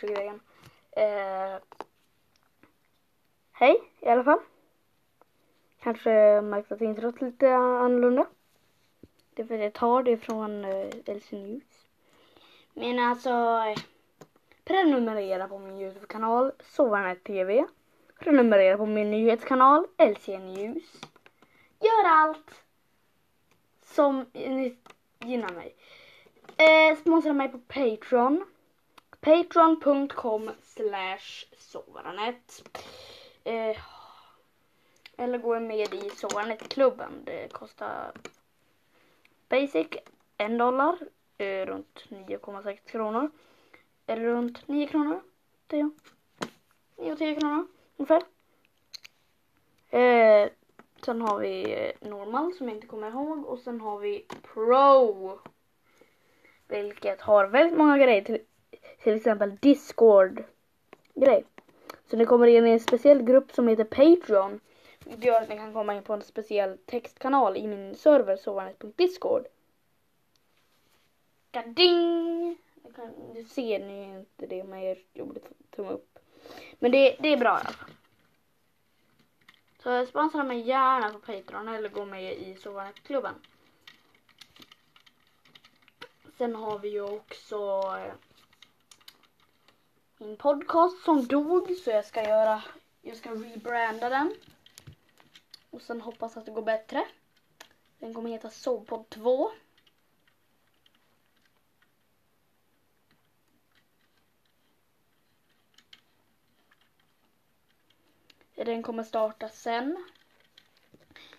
också grejen. Eh, hej i alla fall. Kanske märkt att introt är lite annorlunda. Det är för att jag tar det från eh, LC News. Men alltså, eh, prenumerera på min Youtube-kanal Sovarnet TV. Prenumerera på min nyhetskanal LC News. Gör allt som ni gynnar mig. Eh, sponsra mig på Patreon. Patreon.com slash sovaranet. Eh, eller gå med i Sovaranet-klubben. Det kostar basic en dollar. Eh, runt 9,6 kronor. Eller runt 9 kronor. 10. 9 och 10 kronor ungefär. Eh, sen har vi eh, normal som jag inte kommer ihåg och sen har vi pro. Vilket har väldigt många grejer. Till, till exempel Discord grej. Så ni kommer in i en speciell grupp som heter Patreon. Det gör att ni kan komma in på en speciell textkanal i min server sovanet.discord. Gading! Nu ser ni inte det men jag gjorde tumme upp. Men det, det är bra i alla fall. Så sponsra mig gärna på Patreon eller gå med i Sovanet-klubben. Sen har vi ju också eh, min podcast som dog så jag ska göra, jag ska rebranda den. Och sen hoppas att det går bättre. Den kommer heta Sovpodd 2. Den kommer starta sen.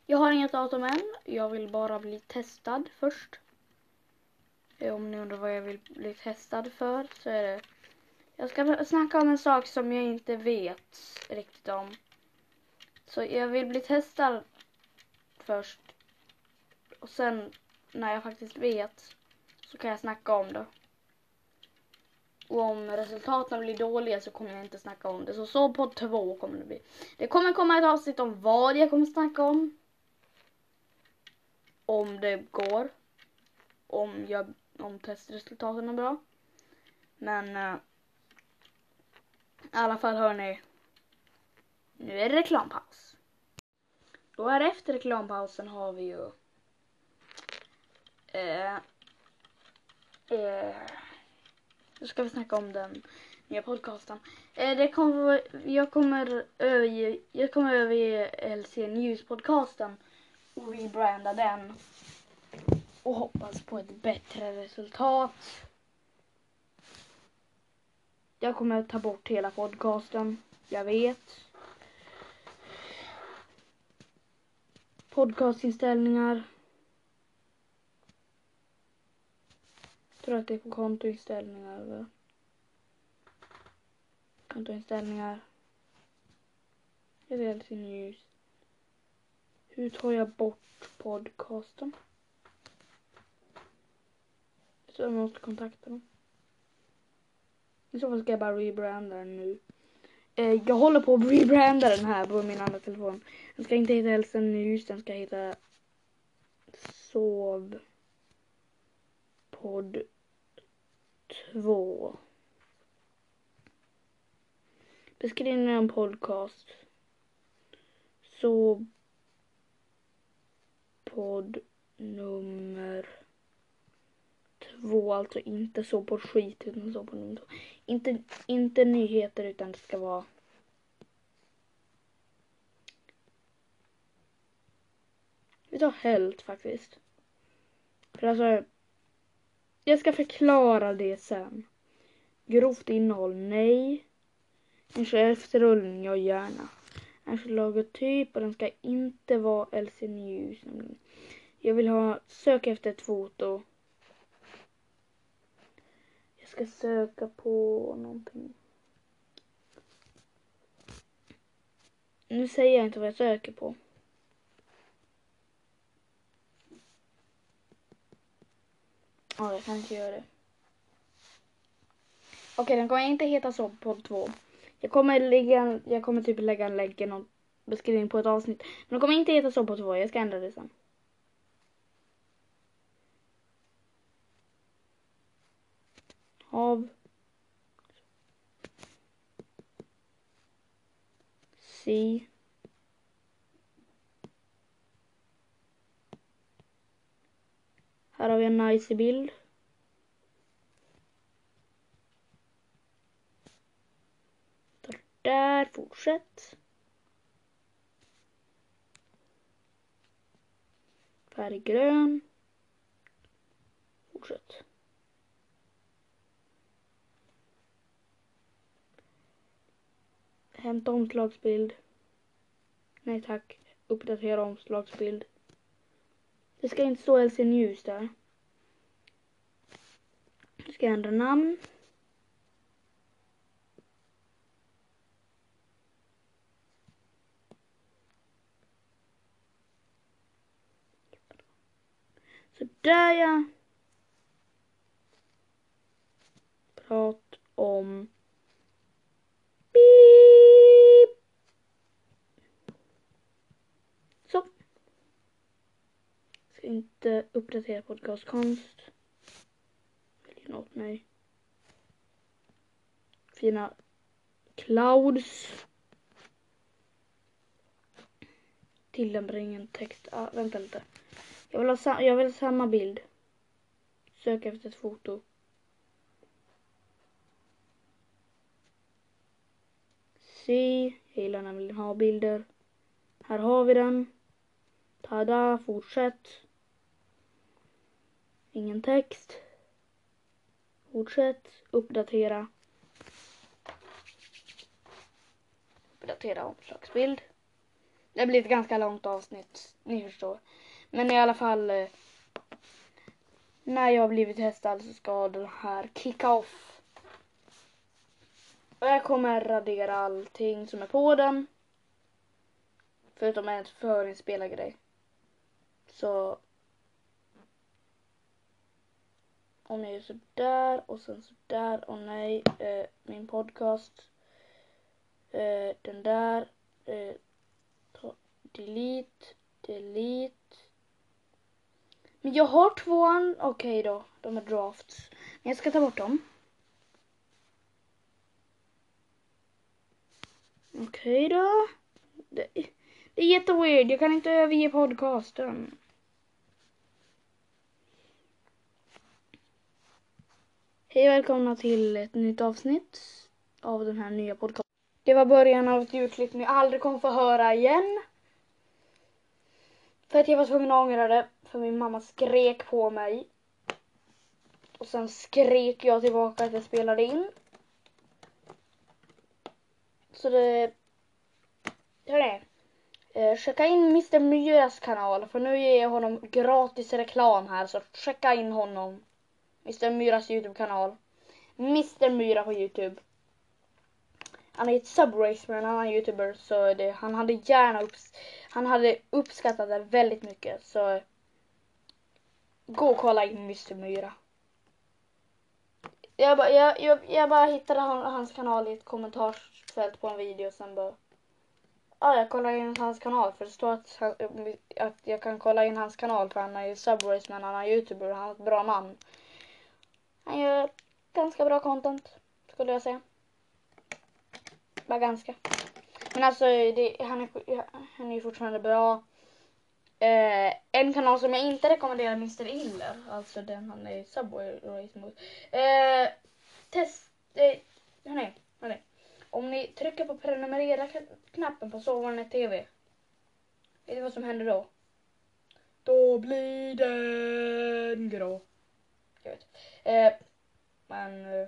Jag har inget datum än. Jag vill bara bli testad först. Om ni undrar vad jag vill bli testad för så är det jag ska snacka om en sak som jag inte vet riktigt om. Så jag vill bli testad först. Och sen när jag faktiskt vet så kan jag snacka om det. Och om resultaten blir dåliga så kommer jag inte snacka om det. Så så på två kommer det bli. Det kommer komma ett avsnitt om vad jag kommer snacka om. Om det går. Om, jag, om testresultaten är bra. Men uh, i alla fall hörni. Nu är det reklampaus. Då här efter reklampausen har vi ju eh, eh, nu ska vi snacka om den nya podcasten. Eh, det kommer, jag kommer överge, jag kommer överge LC News-podcasten och rebranda den. Och hoppas på ett bättre resultat. Jag kommer ta bort hela podcasten. Jag vet. Podcastinställningar. Jag tror att det är på kontoinställningar. Va? Kontoinställningar. Reality ljus. Hur tar jag bort podcasten? Så jag måste kontakta dem. I så fall ska jag bara rebranda den nu. Eh, jag håller på att rebranda den här på min andra telefon. Den ska inte heta Hälsan News, den ska heta Sov podd 2. Beskrivning av podcast. Sov podd nummer två, alltså inte så på skit utan så på nummer. Inte, inte nyheter utan det ska vara Vi tar helt faktiskt. För alltså jag ska förklara det sen. Grovt innehåll, nej. En efterrullning, ja gärna. En logotyp och den ska inte vara LC News. Jag vill ha sök efter ett foto. Jag ska söka på någonting. Nu säger jag inte vad jag söker på. Ja, jag kan inte göra det. Okej, den kommer inte heta så på två. Jag kommer, lägga, jag kommer typ lägga en länk i någon beskrivning på ett avsnitt. Men den kommer inte heta så på två. Jag ska ändra det sen. av si Här har vi en nice bild. Där, fortsätt. Färggrön. Fortsätt. Hämta omslagsbild. Nej tack. Uppdatera omslagsbild. Det ska inte stå LC News där. Nu ska ändra namn. Så där ja. Prat om Beep. Så. Ska inte uppdatera podcastkonst. Väljer åt mig? Fina clouds. Tillämpar ingen text. Ah, vänta lite. Jag vill, ha jag vill ha samma bild. Sök efter ett foto. Se, jag gillar när vill ha bilder. Här har vi den. Tada, fortsätt. Ingen text. Fortsätt, uppdatera. Uppdatera omslagsbild. Det blir ett ganska långt avsnitt, ni förstår. Men i alla fall. Eh, när jag har blivit testad så ska den här kicka off. Och jag kommer radera allting som är på den. Förutom en förinspelad grej. Så. Om jag gör sådär och sen sådär och nej. Eh, min podcast. Eh, den där. Eh, delete. Delete. Men jag har tvåan. Okej okay då, de är drafts. Men jag ska ta bort dem. Okej okay då. Det, det är jätteweird, jag kan inte överge podcasten. Hej och välkomna till ett nytt avsnitt av den här nya podcasten. Det var början av ett ljudklipp ni aldrig kommer få höra igen. För att jag var tvungen att ångra det. För min mamma skrek på mig. Och sen skrek jag tillbaka att jag spelade in. Så det... Hörni. Eh, checka in Mr Myras kanal för nu ger jag honom gratis reklam här så checka in honom. Mr Myras Youtube kanal. Mr Myra på Youtube. Han är ett subrace med en annan youtuber så det, han hade gärna upps han hade uppskattat det väldigt mycket så gå och kolla in Mr Myra. Jag bara, jag, jag, jag bara hittade hans kanal i ett kommentarsfält på en video och sen bara Ja, jag kollar in hans kanal för det står att, att jag kan kolla in hans kanal för han är ju subrace med en annan youtuber och han har ett bra namn. Han gör ganska bra content skulle jag säga. Bara ganska. Men alltså det, han, är, han är ju fortfarande bra. Eh, en kanal som jag inte rekommenderar Mr. Iller, alltså den han är Subway Race mot. Eh, test, eh, hörni, hörni. Om ni trycker på prenumerera-knappen på Sovarnet TV. Vet ni vad som händer då? Då blir den grå. Jag vet. Eh, men... Eh,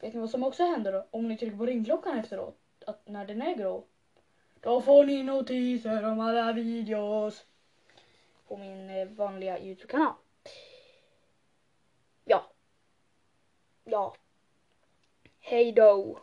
vet ni vad som också händer då? Om ni trycker på ringklockan efteråt. Att när den är grå. Då får ni notiser om alla videos. På min eh, vanliga Youtube-kanal. Ja. Ja. Hej då.